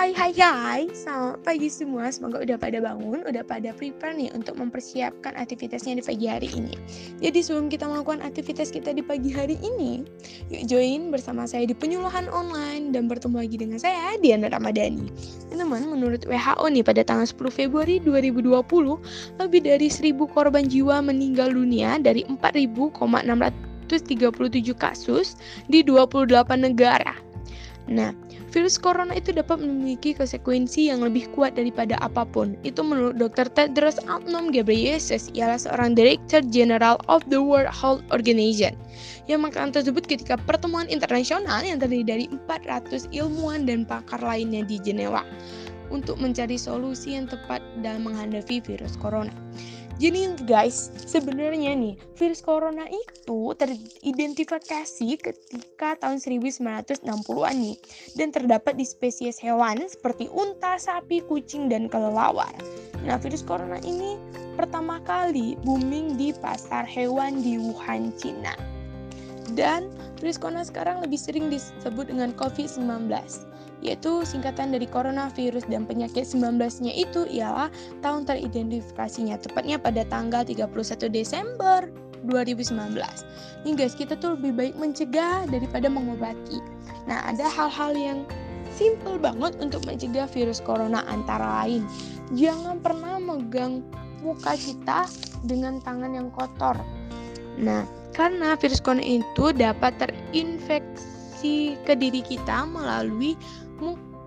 Hai hai hai, selamat pagi semua. Semoga udah pada bangun, udah pada prepare nih untuk mempersiapkan aktivitasnya di pagi hari ini. Jadi sebelum kita melakukan aktivitas kita di pagi hari ini, yuk join bersama saya di penyuluhan online dan bertemu lagi dengan saya Diana Ramadhani. Teman-teman, menurut WHO nih pada tanggal 10 Februari 2020, lebih dari 1000 korban jiwa meninggal dunia dari 4.637 kasus di 28 negara. Nah, Virus corona itu dapat memiliki konsekuensi yang lebih kuat daripada apa pun. Itu menurut Dr. Tedros Adhanom Ghebreyesus, ialah seorang Director General of the World Health Organization. Yang mengatakan tersebut ketika pertemuan internasional yang terdiri dari 400 ilmuwan dan pakar lainnya di Jenewa untuk mencari solusi yang tepat dalam menghadapi virus corona. Jadi guys, sebenarnya nih virus corona itu teridentifikasi ketika tahun 1960-an nih dan terdapat di spesies hewan seperti unta, sapi, kucing, dan kelelawar. Nah, virus corona ini pertama kali booming di pasar hewan di Wuhan, Cina. Dan virus corona sekarang lebih sering disebut dengan COVID-19 yaitu singkatan dari coronavirus dan penyakit 19-nya itu ialah tahun teridentifikasinya tepatnya pada tanggal 31 Desember 2019. Nih guys, kita tuh lebih baik mencegah daripada mengobati. Nah, ada hal-hal yang simple banget untuk mencegah virus corona antara lain. Jangan pernah megang muka kita dengan tangan yang kotor. Nah, karena virus corona itu dapat terinfeksi ke diri kita melalui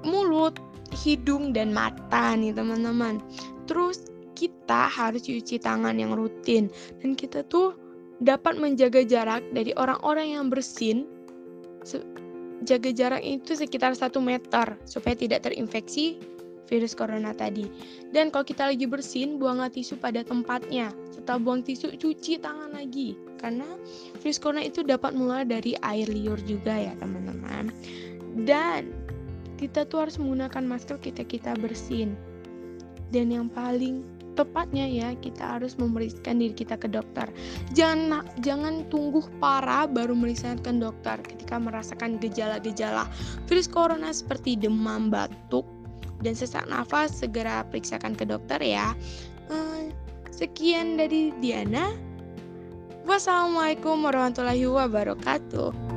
mulut, hidung, dan mata nih teman-teman. Terus kita harus cuci tangan yang rutin dan kita tuh dapat menjaga jarak dari orang-orang yang bersin jaga jarak itu sekitar satu meter supaya tidak terinfeksi virus corona tadi. Dan kalau kita lagi bersin, buanglah tisu pada tempatnya. Setelah buang tisu, cuci tangan lagi. Karena virus corona itu dapat mulai dari air liur juga ya teman-teman. Dan kita tuh harus menggunakan masker kita kita bersin dan yang paling tepatnya ya kita harus memeriksakan diri kita ke dokter jangan jangan tunggu parah baru memeriksakan dokter ketika merasakan gejala-gejala virus corona seperti demam batuk dan sesak nafas segera periksakan ke dokter ya. Eh, sekian dari Diana. Wassalamualaikum warahmatullahi wabarakatuh